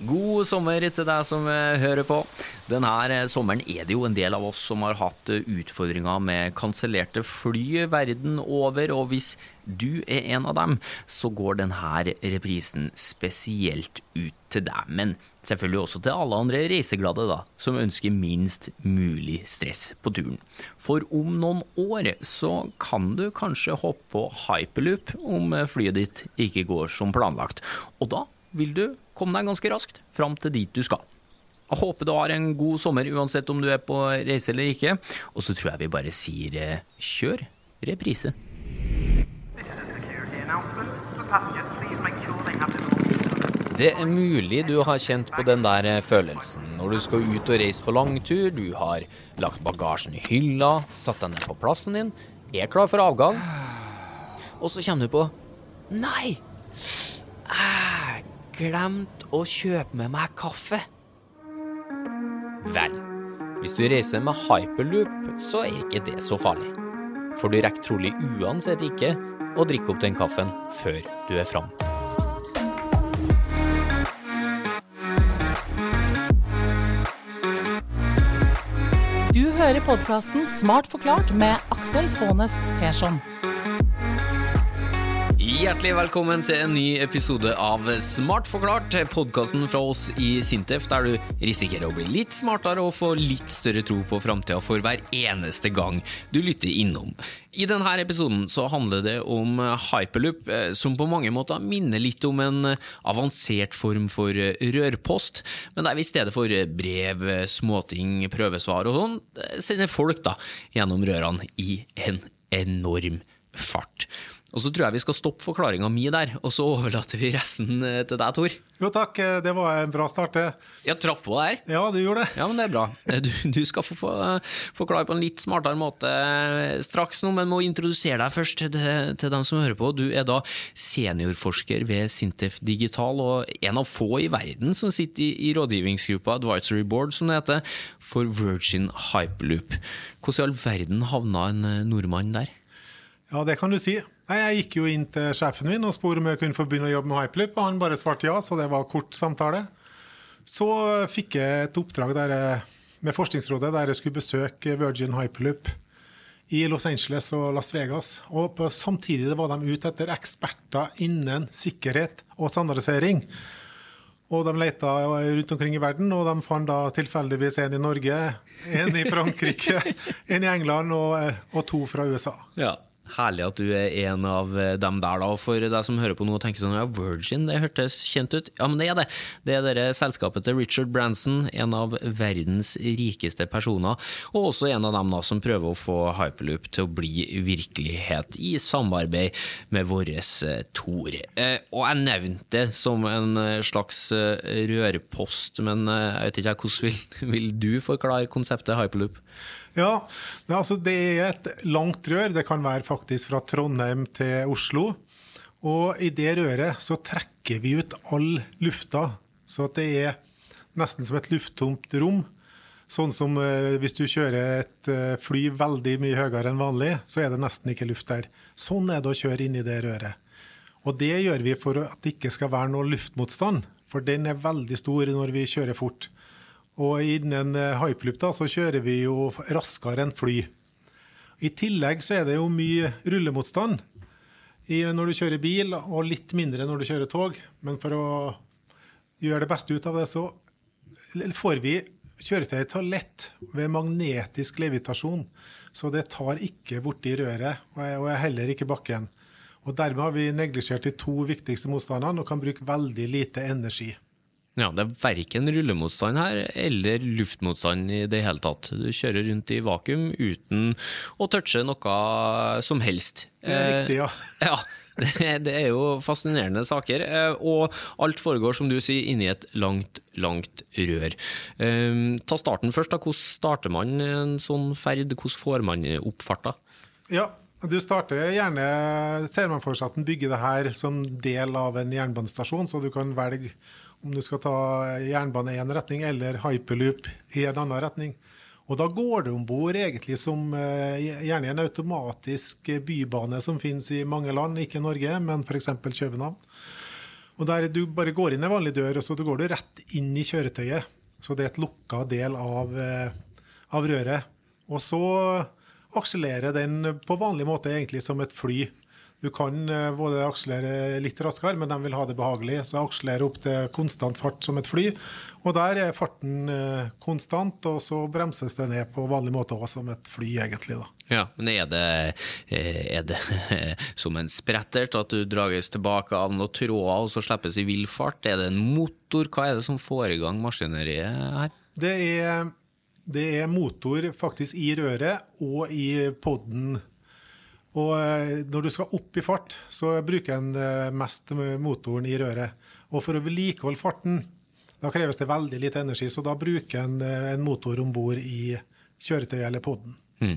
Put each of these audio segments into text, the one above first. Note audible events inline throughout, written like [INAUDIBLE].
God sommer til deg som eh, hører på. Denne eh, sommeren er det jo en del av oss som har hatt eh, utfordringer med kansellerte fly verden over, og hvis du er en av dem, så går denne reprisen spesielt ut til deg. Men selvfølgelig også til alle andre reiseglade, da, som ønsker minst mulig stress på turen. For om noen år så kan du kanskje hoppe på hyperloop om flyet ditt ikke går som planlagt. Og da vil du komme deg ganske raskt fram til dit du skal. Jeg håper du har en god sommer uansett om du er på reise eller ikke. Og så tror jeg vi bare sier eh, kjør reprise. Det er mulig du har kjent på den der eh, følelsen når du skal ut og reise på langtur, du har lagt bagasjen i hylla, satt deg ned på plassen din, er klar for avgang, og så kommer du på Nei! Jeg glemte å kjøpe med meg kaffe. Vel, hvis du reiser med hyperloop, så er ikke det så farlig. For du rekker trolig uansett ikke å drikke opp den kaffen før du er framme. Du hører podkasten Smart forklart med Aksel Faanes Persson. Hjertelig velkommen til en ny episode av Smart forklart, podkasten fra oss i Sintef, der du risikerer å bli litt smartere og få litt større tro på framtida for hver eneste gang du lytter innom. I denne episoden så handler det om hyperloop, eh, som på mange måter minner litt om en avansert form for rørpost, men der vi i stedet for brev, småting, prøvesvar og sånn, eh, sender folk da gjennom rørene i en enorm fart. Og så tror jeg vi skal stoppe forklaringa mi der, og så overlater vi resten eh, til deg, Tor. Jo takk, eh, det var en bra start, det. Jeg traff på der. Ja, du gjorde det. Ja, men det er bra. Du, du skal få, få forklare på en litt smartere måte straks nå, men må introdusere deg først til, til dem som hører på. Du er da seniorforsker ved Sintef Digital, og en av få i verden som sitter i, i rådgivningsgruppa Advisory Board, som det heter, for Virgin Hyperloop. Hvordan i all verden havna en eh, nordmann der? Ja, det kan du si. Nei, Jeg gikk jo inn til sjefen min og spurte om jeg kunne få begynne å jobbe med Hyperloop, og han bare svarte ja, så det var kort samtale. Så fikk jeg et oppdrag jeg, med Forskningsrådet der jeg skulle besøke Virgin Hyperloop i Los Angeles og Las Vegas. Og på, samtidig var de ute etter eksperter innen sikkerhet og standardisering. Og de leta rundt omkring i verden, og de fant da tilfeldigvis en i Norge, en i Frankrike, [LAUGHS] en i England og, og to fra USA. Ja. Herlig at du er en av dem der, da. For deg som hører på nå og tenker sånn ja, Virgin, det hørtes kjent ut. Ja, men det er det. Det er dere selskapet til Richard Branson, en av verdens rikeste personer, og også en av dem da som prøver å få hyperloop til å bli virkelighet i samarbeid med vår Tor. Eh, og jeg nevnte det som en slags rørpost, men jeg vet ikke hvordan vil, vil du forklare konseptet hyperloop? Ja, altså det er et langt rør. Det kan være faktisk fra Trondheim til Oslo. Og i det røret så trekker vi ut all lufta, så det er nesten som et lufttomt rom. Sånn som eh, hvis du kjører et eh, fly veldig mye høyere enn vanlig, så er det nesten ikke luft der. Sånn er det å kjøre inn i det røret. Og det gjør vi for at det ikke skal være noe luftmotstand, for den er veldig stor når vi kjører fort. Og innen hyperloop da, så kjører vi jo raskere enn fly. I tillegg så er det jo mye rullemotstand når du kjører bil, og litt mindre når du kjører tog. Men for å gjøre det beste ut av det, så får vi kjøretøyet til lett ved magnetisk levitasjon. Så det tar ikke borti røret, og er heller ikke bakken. Og Dermed har vi neglisjert de to viktigste motstandene og kan bruke veldig lite energi. Ja, det er verken rullemotstand her eller luftmotstand i det hele tatt. Du kjører rundt i vakuum uten å touche noe som helst. Det er riktig, ja. Eh, ja. Det er jo fascinerende saker, eh, og alt foregår, som du sier, inni et langt, langt rør. Eh, ta starten først. da. Hvordan starter man en sånn ferd? Hvordan får man opp farta? Ja, du starter gjerne Ser man for seg at en bygger det her som del av en jernbanestasjon, så du kan velge om du skal ta jernbane i en retning eller hyperloop i en annen retning. Og da går det om bord som gjerne en automatisk bybane som finnes i mange land, ikke Norge, men f.eks. København. Og der du bare går inn en vanlig dør, og så går du rett inn i kjøretøyet. Så det er et lukka del av, eh, av røret. Og så akselerer den på vanlig måte egentlig som et fly. Du kan eh, både akselere litt raskere, men de vil ha det behagelig. Så akselerer opp til konstant fart som et fly. Og der er farten eh, konstant, og så bremses det ned på vanlig måte også som et fly, egentlig. da. Ja, men er det, eh, er det [LAUGHS] som en sprettert, at du drages tilbake av noen tråder og så slippes i vill fart? Er det en motor? Hva er det som får i gang maskineriet her? Det er, det er motor faktisk i røret og i poden. Og eh, når du skal opp i fart, så bruker en eh, mest motoren i røret. Og for å vedlikeholde farten, da kreves det veldig lite energi, så da bruker en eh, en motor om bord i kjøretøyet eller poden. Mm.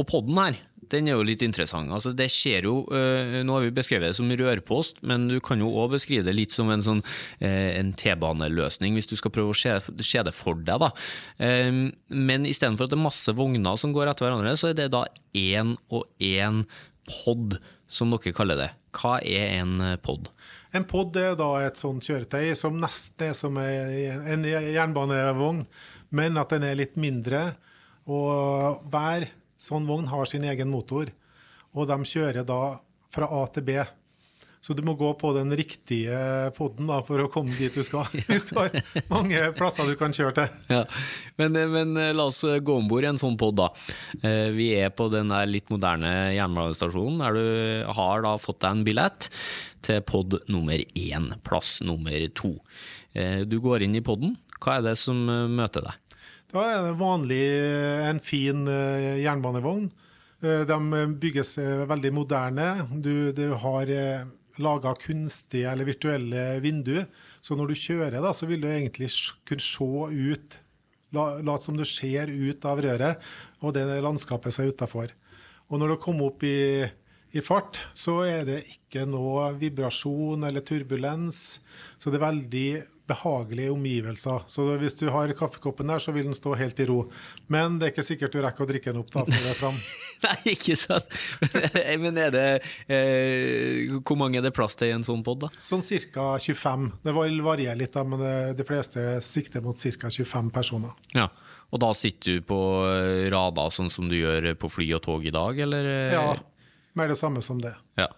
Og podden her, den er jo litt interessant. Altså, det skjer jo, øh, Nå har vi beskrevet det som rørpost, men du kan jo òg beskrive det litt som en, sånn, øh, en T-baneløsning, hvis du skal prøve å se det for deg. da. Um, men istedenfor at det er masse vogner som går etter hverandre, så er det da én og én pod, som dere kaller det. Hva er en pod? En pod er da et sånt kjøretøy som nesten er som en jernbanevogn, men at den er litt mindre. Og hver sånn vogn har sin egen motor, og de kjører da fra A til B. Så du må gå på den riktige poden da, for å komme dit du skal. [LAUGHS] [LAUGHS] Hvis du har mange plasser du kan kjøre til. Ja, men, men la oss gå om bord i en sånn pod, da. Eh, Vi er på den der litt moderne jernbanestasjonen der du har da fått deg en billett til pod nummer én, plass nummer to. Eh, Du går inn i poden. Hva er det som eh, møter deg? Da er det vanlig en fin eh, jernbanevogn. Eh, De bygges eh, veldig moderne. Du, du har laga kunstige eller virtuelle vinduer. Så når du kjører, da, så vil du egentlig kunne se ut la- Late som du ser ut av røret og det landskapet som er utafor. Og når du kommer opp i, i fart, så er det ikke noe vibrasjon eller turbulens. Så det er veldig behagelige omgivelser. Så hvis du har kaffekoppen der, så vil den stå helt i ro. Men det er ikke sikkert du rekker å drikke den opp da, før det er fram. [LAUGHS] Nei, ikke sant? [LAUGHS] Men er det eh, Hvor mange er det plass til i en sånn pod, da? Sånn ca. 25. Det varierer litt, da, men det, de fleste sikter mot ca. 25 personer. Ja. Og da sitter du på eh, rader sånn som du gjør på fly og tog i dag, eller? eh? Ja, mer det samme som det. Ja.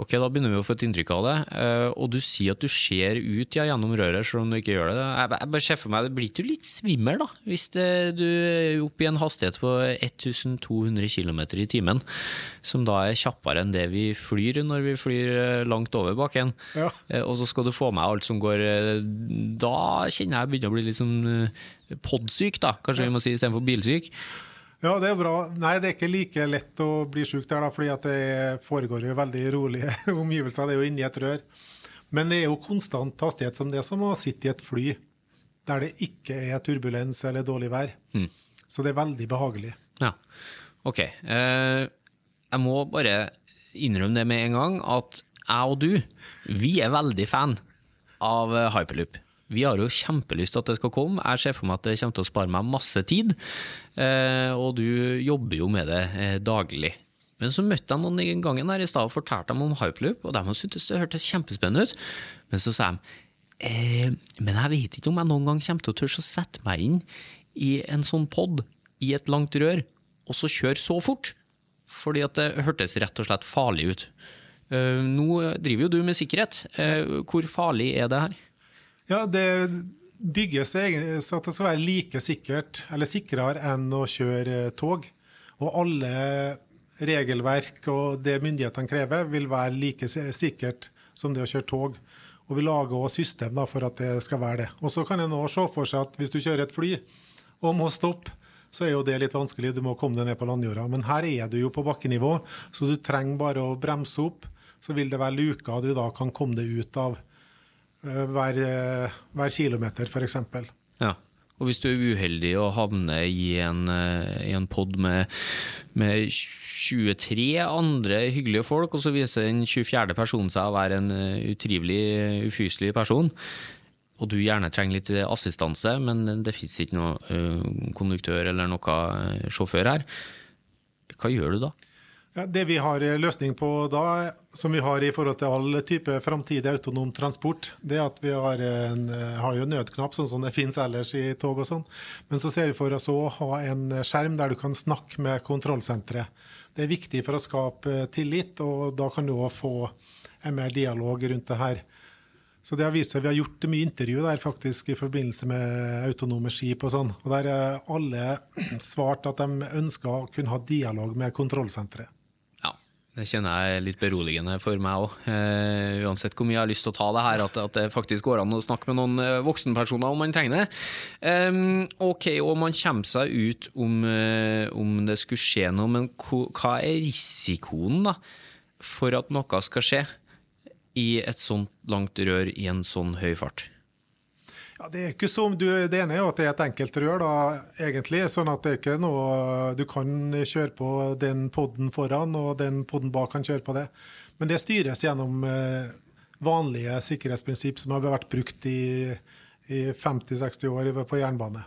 Ok, da begynner vi å få et inntrykk av det. Eh, og du sier at du ser ut ja, gjennom røret, selv om du ikke gjør det. Jeg, jeg bare ser for meg, det blir ikke litt svimmel, da? Hvis det, du er oppe i en hastighet på 1200 km i timen, som da er kjappere enn det vi flyr når vi flyr eh, langt over bakken. Ja. Eh, og så skal du få med alt som går Da kjenner jeg begynner å bli litt sånn podsyk, da, kanskje vi må si istedenfor bilsyk. Ja, det er bra. Nei, det er ikke like lett å bli sjuk der, da, fordi at det foregår jo veldig rolige [LAUGHS] omgivelser. Det er jo inni et rør. Men det er jo konstant hastighet som det er som å sitte i et fly der det ikke er turbulens eller dårlig vær. Så det er veldig behagelig. Ja, ok. Eh, jeg må bare innrømme det med en gang, at jeg og du, vi er veldig fan av eh, Hyperloop. Vi har jo kjempelyst til at det skal komme. Jeg ser for meg at det kommer til å spare meg masse tid, eh, og du jobber jo med det eh, daglig. Men så møtte jeg noen i gangen her i stad og fortalte dem om Hyperloop, og de syntes det hørtes kjempespennende ut. Men så sa de eh, men jeg vet ikke om jeg noen gang kommer til å tørre å sette meg inn i en sånn pod i et langt rør, og så kjøre så fort. Fordi at det hørtes rett og slett farlig ut. Eh, nå driver jo du med sikkerhet. Hvor farlig er det her? Ja, det bygges så at det skal være like sikkert, eller sikrere enn å kjøre tog. Og alle regelverk og det myndighetene krever, vil være like sikkert som det å kjøre tog. Og vi lager også system da, for at det skal være det. Og så kan en nå se for seg at hvis du kjører et fly og må stoppe, så er jo det litt vanskelig. Du må komme deg ned på landjorda. Men her er du jo på bakkenivå, så du trenger bare å bremse opp. Så vil det være luker du da kan komme deg ut av hver, eh, hver kilometer, f.eks. Ja. Og hvis du er uheldig og havner i en, eh, i en pod med, med 23 andre hyggelige folk, og så viser den 24. personen seg å være en eh, utrivelig, ufyselig person, og du gjerne trenger litt assistanse, men det fins ikke noe eh, konduktør eller noe eh, sjåfør her, hva gjør du da? Ja, det vi har løsning på da, som vi har i forhold til all type framtidig autonom transport, det er at vi har, en, har jo nødknapp, sånn som det finnes ellers i tog og sånn. Men så ser vi for oss å ha en skjerm der du kan snakke med kontrollsenteret. Det er viktig for å skape tillit, og da kan du òg få en mer dialog rundt det her. Så det har vist seg, Vi har gjort mye intervju der faktisk i forbindelse med autonome skip. og sånn. Og Der har alle [CLEARS THROAT] svart at de ønsker å kunne ha dialog med kontrollsenteret. Det kjenner jeg er litt beroligende for meg òg. Uh, uansett hvor mye jeg har lyst til å ta det her, at, at, det faktisk går an å snakke med noen uh, voksenpersoner om man trenger det. Um, ok, og man kommer seg ut om, uh, om det skulle skje noe, men hva er risikoen da for at noe skal skje? i et sånt langt rør i en sånn høy fart? Ja, det er ikke som du, det ene er jo at det er et enkelt rør, da, egentlig. Sånn at det er ikke noe Du kan kjøre på den poden foran, og den poden bak kan kjøre på det. Men det styres gjennom eh, vanlige sikkerhetsprinsipp som har vært brukt i, i 50-60 år på jernbane.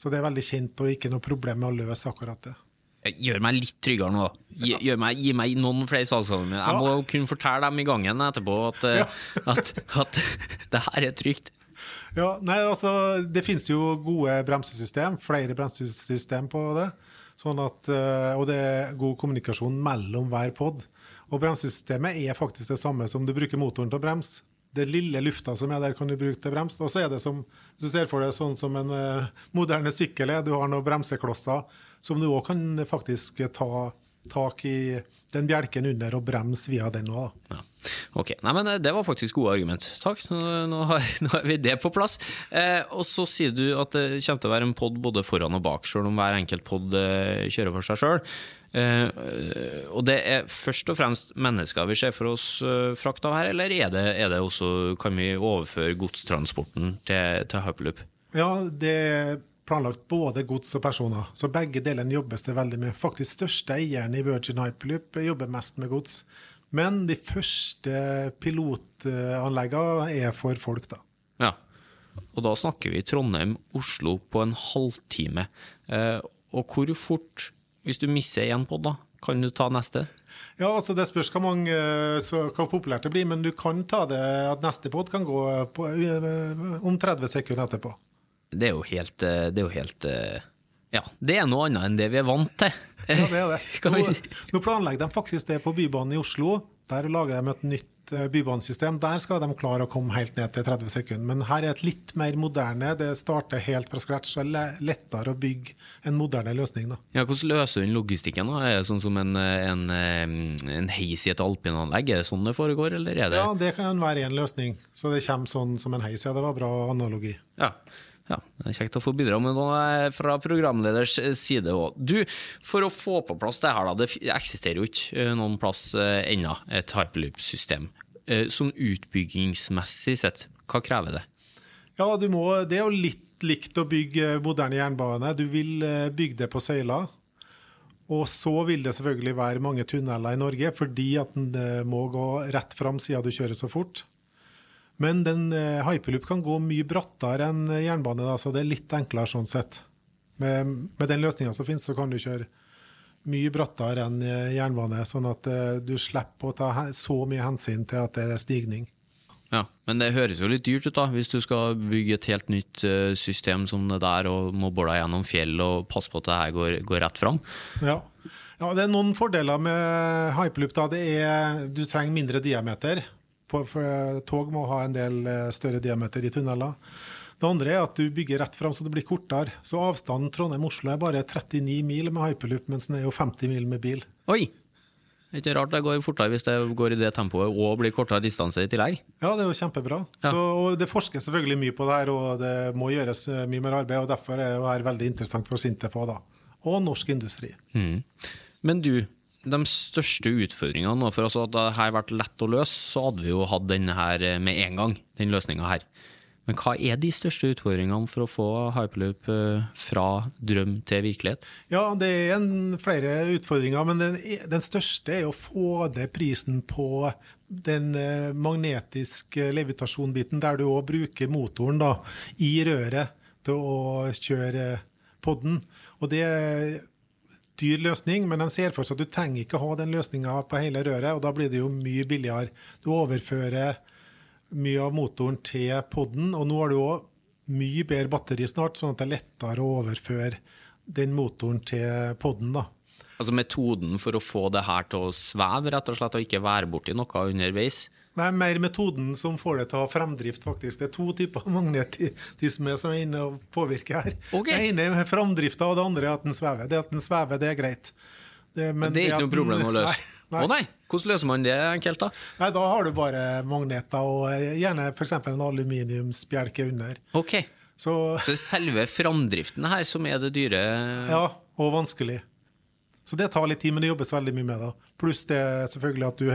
Så det er veldig kjent og ikke noe problem med å løse akkurat det. Gjør meg litt tryggere nå. Gi, meg, gi meg noen flere salgsalbumer. Jeg må kunne fortelle dem i gangen etterpå at, ja. at, at, [LAUGHS] det her er trygt. Ja, nei, altså, Det finnes jo gode bremsesystem, flere bremsesystem på det. Sånn at, eh, og det er god kommunikasjon mellom hver pod. Og bremsesystemet er faktisk det samme som du bruker motoren til å bremse. Det lille lufta som er der, kan du bruke til brems. Og så er det som, hvis du ser for deg sånn som en uh, moderne sykkel er, du har noen bremseklosser som du òg kan faktisk ta tak i den bjelken under og bremse via den òg. Ja. Ok, Nei, men Det var faktisk gode argument. Takk, nå, nå, har, [LAUGHS] nå har, vi det på plass. Eh, og så sier du at det kommer til å være en pod både foran og bak, selv om hver enkelt pod eh, kjører for seg sjøl. Eh, og det er først og fremst mennesker vi ser for oss eh, frakt her, eller er det, er det også, kan vi overføre godstransporten til, til Hyperloop? Ja, det planlagt både gods og personer. Så begge delene jobbes det veldig med. Faktisk største eieren i Virgin Hyperloop jobber mest med gods. Men de første pilotanleggene er for folk, da. Ja, og da snakker vi Trondheim-Oslo på en halvtime. Eh, og hvor fort, hvis du misser én pod, da, kan du ta neste? Ja, altså Det spørs hvor, mange, så, hvor populært det blir, men du kan ta det at neste pod kan gå på, om 30 sekunder etterpå det er jo helt, eh, det er jo helt eh, ja, det er noe annet enn det vi er vant til. [LAUGHS] Ja, det er det. [LAUGHS] Nå, nå planlegger de faktisk det på Bybanen i Oslo. Der lager de et nytt eh, bybanesystem. Der skal de klare å komme helt ned til 30 sekunder. Men her er et litt mer moderne. Det starter helt fra scratch. Så det er lettere å bygge en moderne løsning. Da. Ja, Hvordan løser den logistikken? da? Er det sånn som en, en, en heis i et alpinanlegg? Er det sånn det foregår, eller er det Ja, det kan være en løsning. Så det kommer sånn som en heis. Ja, det var bra analogi. Ja. Ja, det er Kjekt å få bidra med noe eh, fra programleders eh, side òg. Du, for å få på plass det her, da. Det eksisterer jo ikke eh, noen plass ennå et hyperloop-system. Sånn utbyggingsmessig sett, hva krever det? Ja, må, Det er jo litt likt å bygge moderne jernbane. Du vil bygge det på søyler. Og så vil det selvfølgelig være mange tunneler i Norge, fordi at den må gå rett fram siden du kjører så fort. Men den uh, hyperloop kan gå mye brattere enn jernbane, da, så det er litt enklere sånn sett. Med, med den løsninga som finnes, så kan du kjøre mye brattere enn eh, jernbane, sånn at du slipper å ta så mye hensyn til at det er stigning. Ja, Men det høres jo litt dyrt ut, da, hvis du skal bygge et helt nytt system som det der, og må bore gjennom fjell og passe på at det her går, går rett fram. Ja. ja. det er noen fordeler med hyperloop. da. Det er, du trenger mindre diameter for eh, tog må ha en del eh, større diameter i tunneler. Det andre er at du bygger rett fram så det blir kortere. Så avstanden Trondheim-Oslo er bare 39 mil med hyperloop, mens den er jo 50 mil med bil. Oi! Det er ikke rart det går fortere hvis det går i det tempoet og blir kortere distanse i tillegg. Ja, det er jo kjempebra. Ja. Så, og det forskes selvfølgelig mye på det her, og det må gjøres eh, mye mer arbeid. og Derfor er det her veldig interessant for Sintef òg, da. Og norsk industri. Mm. Men du, de største utfordringene for altså at det her vært lett å løse, så hadde vi jo hatt denne her eh, med en gang, den her. Men hva er de største utfordringene for å få hyperloop eh, fra drøm til virkelighet? Ja, det er en, flere utfordringer, men den, den, største er å få ned prisen på den eh, magnetiske levitasjonbiten, der du òg bruker motoren da, i røret til å kjøre podden. Og det dyr løsning, men en ser for seg at du trenger ikke ha den løsninga på hele røret, og da blir det jo mye billigere. Du overfører mye av motoren til poden, og nå har du òg mye bedre batteri snart, sånn at det er lettere å overføre den motoren til poden. da. Altså Metoden for å få det her til å sveve, rett og slett, og ikke være borti noe underveis? Det er mer metoden som får det til å ha fremdrift, faktisk. Det er to typer [LAUGHS] magnetisme som er inne og påvirker her. Okay. Det ene er fremdrifta, og det andre er at den svever. Det at den svever, det er greit. Det, men det er ikke noe problem å løse. [LAUGHS] Å nei. hvordan løser man det enkelt, da? nei, da har du bare magneter og eh, gjerne f.eks. en aluminiumsbjelke under. Ok, Så Så selve framdriften her som er det dyre? ja, og vanskelig. Så det tar litt tid, men det jobbes veldig mye med det. Pluss det selvfølgelig at du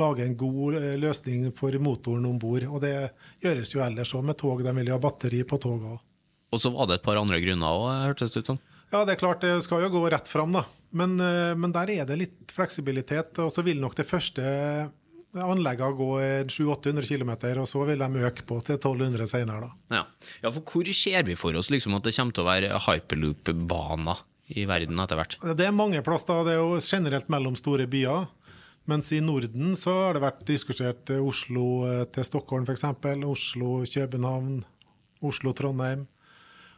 lager en god eh, løsning for motoren om bord. Og det gjøres jo ellers òg med tog. De vil jo ha batteri på toget òg. Og så var det et par andre grunner òg, hørtes det ut som. Ja, det er klart det skal jo gå rett fram, da. Men, eh, men der er det litt fleksibilitet. Og så vil nok det første anleggene gå 700-800 km, og så vil de øke på til 1200 senere, da. Ja. ja, for hvor ser vi for oss liksom at det kommer til å være hyperloop-baner i verden etter hvert? Det er mange plass, da. Det er jo generelt mellom store byer. Mens i Norden så har det vært diskutert eh, Oslo eh, til Stockholm f.eks. Oslo-København, Oslo-Trondheim.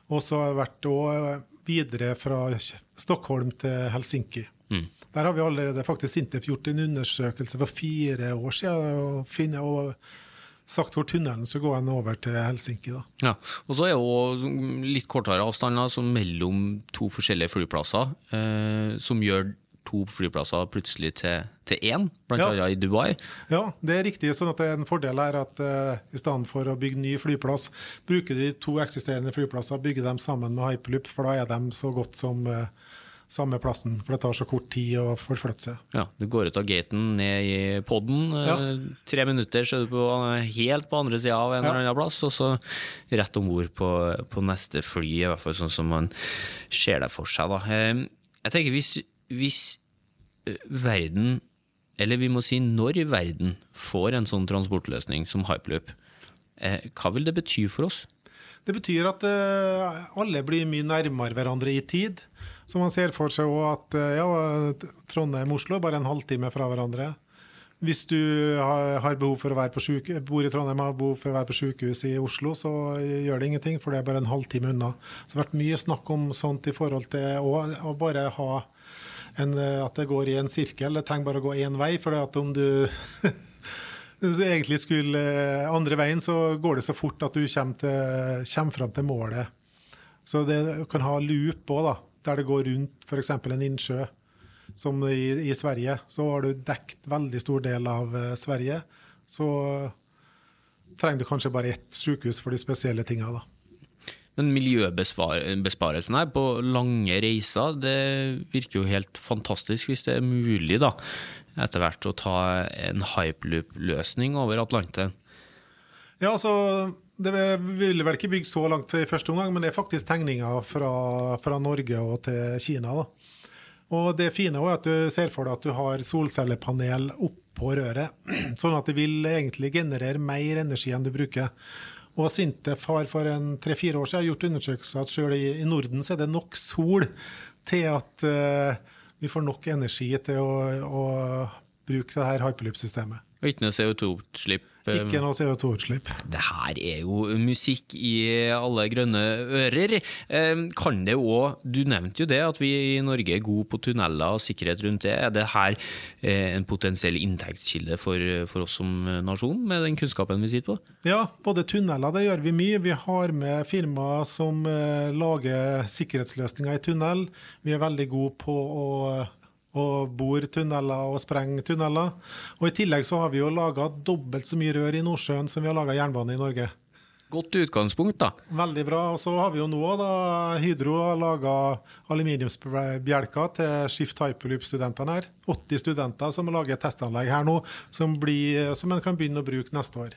Og så har det vært òg videre fra Stockholm til Helsinki. Der har vi allerede faktisk Sintef gjort en undersøkelse for fire år siden og, finne, og sagt hvor tunnelen så går en over til Helsinki. da. Ja, og så er jo litt kortere avstander altså mellom to forskjellige flyplasser, eh, som gjør to flyplasser plutselig til, til én, blant Ja. annet i Dubai. Ja, det er riktig. sånn at det er En fordel er at eh, i stedet for å bygge ny flyplass, bruker de to eksisterende flyplasser, bygger dem sammen med hyperloop, for da er de så godt som eh, samme plassen. For det tar så kort tid å forflytte seg. Ja, Du går ut av gaten, ned i podden, eh, Ja. tre minutter så er du på, helt på andre sida av en Ja. eller annen plass, og så rett om bord på, på neste fly, i hvert fall sånn som man ser det for seg. da. Eh, Jeg tenker hvis, hvis eh, verden, eller vi må si når verden, får en sånn transportløsning som hyperloop, eh, hva vil det bety for oss? Det betyr at eh, alle blir mye nærmere hverandre i tid. Så man ser for seg også at eh, ja, Trondheim-Oslo er bare en halvtime fra hverandre. Hvis du har, behov for å være på syke, bor i Trondheim og har behov for å være på sykehus i Oslo, så gjør det ingenting, for det er bare en halvtime unna. Så det har vært mye snakk om sånt i forhold til å, å bare ha en, eh, at det går i en sirkel. Det trenger bare å gå én vei. for at om du [LAUGHS] du egentlig skulle eh, andre veien, så går det så fort at du kommer, til, kommer fram til målet. Så det kan ha loop òg, der det går rundt f.eks. en innsjø. Som i, i Sverige. Så har du dekt veldig stor del av eh, Sverige. Så trenger du kanskje bare ett sykehus for de spesielle tinga, da. Men miljøbesparelsen her på lange reiser, det virker jo helt fantastisk hvis det er mulig, da, etter hvert å ta en hyperloop-løsning over Atlanteren. Ja, altså, det ville vel ikke bygd så langt i første omgang, men det er faktisk tegninger fra, fra Norge og til Kina. da. Og det fine er at du ser for deg at du har solcellepanel oppå røret, [CLEARS THROAT] sånn at det vil egentlig generere mer energi enn du bruker. Og Sintef har for en tre-fire år siden gjort undersøkelser at selv i, Norden så er det nok sol til at eh, vi får nok energi til å, å bruke det her hyperloop-systemet. Og ikke noe CO2-utslipp. Eh, Ikke noe CO2-utslipp. Det her er jo musikk i alle grønne ører. Eh, Kan det òg Du nevnte jo det, at vi i Norge er gode på tunneler og sikkerhet rundt det. Er det her eh, en potensiell inntektskilde for, for oss som nasjon, med den kunnskapen vi sitter på? Ja, både tunneler, det gjør vi mye. Vi har med firmaer som eh, lager sikkerhetsløsninger i tunnel. Vi er veldig gode på å, å bore tunneler og sprenge tunneler. Og I tillegg så har vi jo laga dobbelt så mye rør i Nordsjøen som vi har laga jernbane i Norge. Godt utgangspunkt, da. Veldig bra. Og så har vi jo nå da Hydro har laga aluminiumsbjelker til Shift Hyperloop-studentene her. 80 studenter som lager testanlegg her nå, som, blir, som en kan begynne å bruke neste år.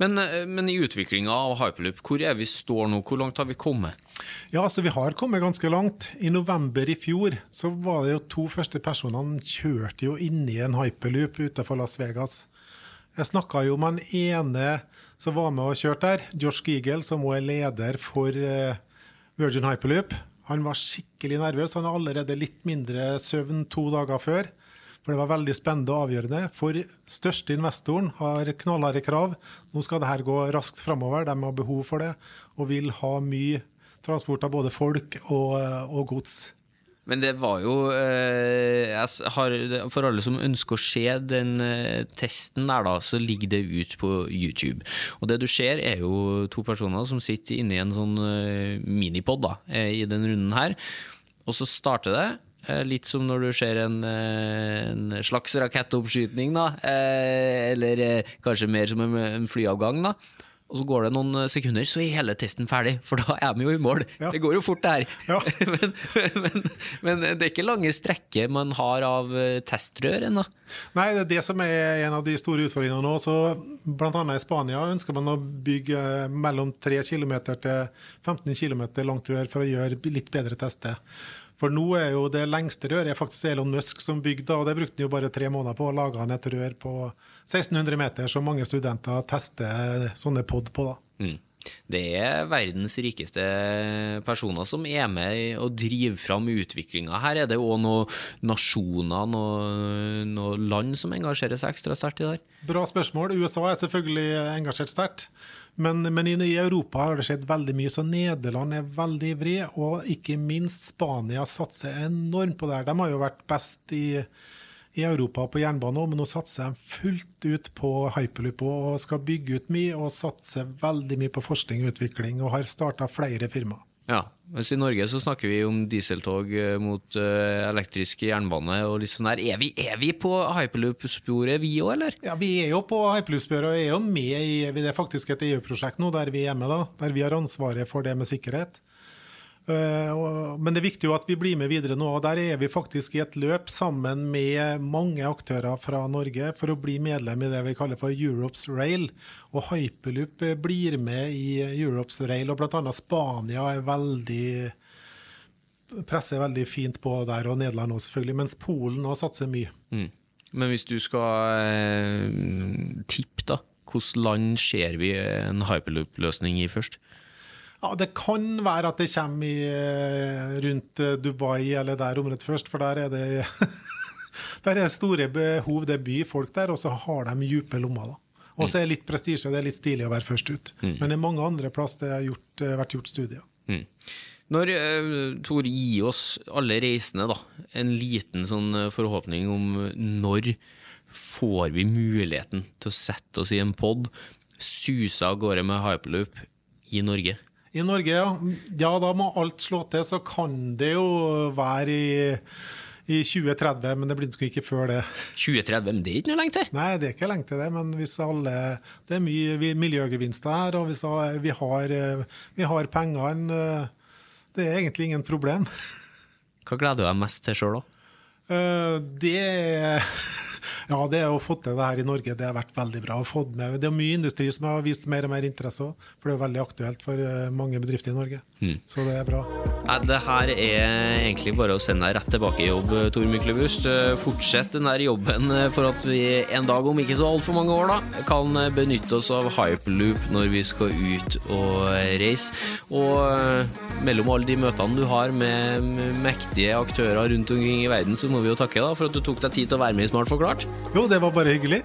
Men, men i utviklinga av hyperloop, hvor er vi står nå? Hvor langt har vi kommet? Ja, altså Vi har kommet ganske langt. I november i fjor så var det jo to første personene kjørte jo inni en hyperloop utenfor Las Vegas. Jeg snakka jo med han ene som var med og kjørte der, Josh Giegel, som også er leder for eh, Virgin Hyperloop. Han var skikkelig nervøs. Han har allerede litt mindre søvn to dager før. For det var veldig spennende og avgjørende. For største investoren har knallharde krav. Nå skal det her gå raskt framover. De har behov for det og vil ha mye transport av både folk og, og gods. Men det var jo eh, har, For alle som ønsker å se den eh, testen der, da, så ligger det ut på YouTube. Og det du ser, er jo to personer som sitter inne i en sånn eh, minipod da, i den runden her. Og så starter det. Litt som når du ser en, en slags rakettoppskyting, da. Eller kanskje mer som en flyavgang, da og så går det noen eh, sekunder, så er hele testen ferdig, for da er de jo i mål. Ja. Det går jo fort, det her. Ja. [LAUGHS] men, men, men, det er ikke lange strekker man har av eh, testrør ennå? Nei, det er det som er en av de store utfordringene nå. Så blant annet i Spania ønsker man å bygge mellom 3 km til 15 km langt rør for å gjøre litt bedre tester. For nå er jo det lengste røret faktisk Elon Musk som bygde, og det brukte han jo bare tre måneder på å lage han et rør på 1600 meter, som mange studenter tester sånne pod på. da. Mm. Det er verdens rikeste personer som er med og driver fram utviklinga. Her er det òg noen nasjoner, noen, noe land som engasjerer seg ekstra sterkt i det. Bra spørsmål. USA er selvfølgelig engasjert sterkt. Men, men, i Europa har det skjedd veldig mye, så Nederland er veldig ivrig. Og ikke minst Spania satser enormt på det her. De har jo vært best i, i Europa på jernbane, men nå satser de fullt ut på hyperloop og skal bygge ut mye og satse veldig mye på forskning og utvikling, og har starta flere firmaer. Ja, mens I Norge så snakker vi om dieseltog eh, mot uh, elektrisk jernbane. og litt sånn der. Er vi, er vi på hyperloop-sporet vi òg, eller? Ja, Vi er jo på hyperloop-sporet og er jo med i det er faktisk et EU-prosjekt nå der vi er med. da, Der vi har ansvaret for det med sikkerhet. Eh, men det er viktig jo at vi blir med videre nå. og Der er vi faktisk i et løp sammen med mange aktører fra Norge for å bli medlem i det vi kaller for Europes Rail. Og Hyperloop blir med i Europes Rail, og bl.a. Spania er veldig presser veldig fint på der, og Nederland også selvfølgelig, mens Polen òg satser mye. Mm. Men hvis du skal eh, tippe, da, hvilket land ser vi en hyperloop-løsning i først? Ja, Det kan være at det kommer i, eh, rundt eh, Dubai eller der området først, for der er det [LAUGHS] der er store behov. Det er byfolk der, og så har de dype lommer. da. Og så er det litt prestisje, det er litt stilig å være først ut. Mm. Men det er mange andre plasser det har gjort, eh, vært gjort studier. Mm. Når Tor gir oss alle reisende da, en liten sånn forhåpning om når får vi muligheten til å sette oss i en pod, suse av gårde med hyperloop i Norge? I Norge, ja. Ja, da må alt slå til. Så kan det jo være i, i 2030, men det blir nok ikke før det. 2030, men det er ikke noe lenge til? Nei, det er ikke lenge til det. Men hvis alle Det er mye miljøgevinster her, og hvis alle, vi, har, vi har pengene Det er egentlig ingen problem. Hva gleder du deg mest til sjøl, da? Eh, det [LAUGHS] Ja, det å få til det her i Norge, det har vært veldig bra. Med, det er mye industri som har vist mer og mer interesse òg, for det er veldig aktuelt for eh, mange bedrifter i Norge. Mm. Så det er bra. Ja, det her er egentlig bare å sende deg rett tilbake i jobb, Tor Myklebust. Eh, fortsett den der jobben for at vi en dag om ikke så altfor mange år da, kan benytte oss av hyperloop når vi skal ut og reise. Og mellom alle de møtene du har med mektige aktører rundt omkring i verden, så må vi jo takke da, for at du tok deg tid til å være med i Smart forklart. Jo, det var bare hyggelig.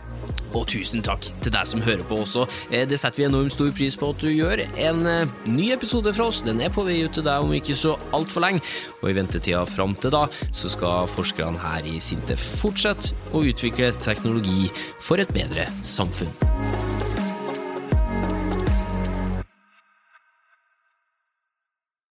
Og tusen takk til deg som hører på også. Eh, det setter vi enormt stor pris på at du gjør. En eh, ny episode fra oss den er på vei ut til deg om ikke så altfor lenge. Og i ventetida fram til da så skal forskerne her i Sintef fortsette å utvikle teknologi for et bedre samfunn.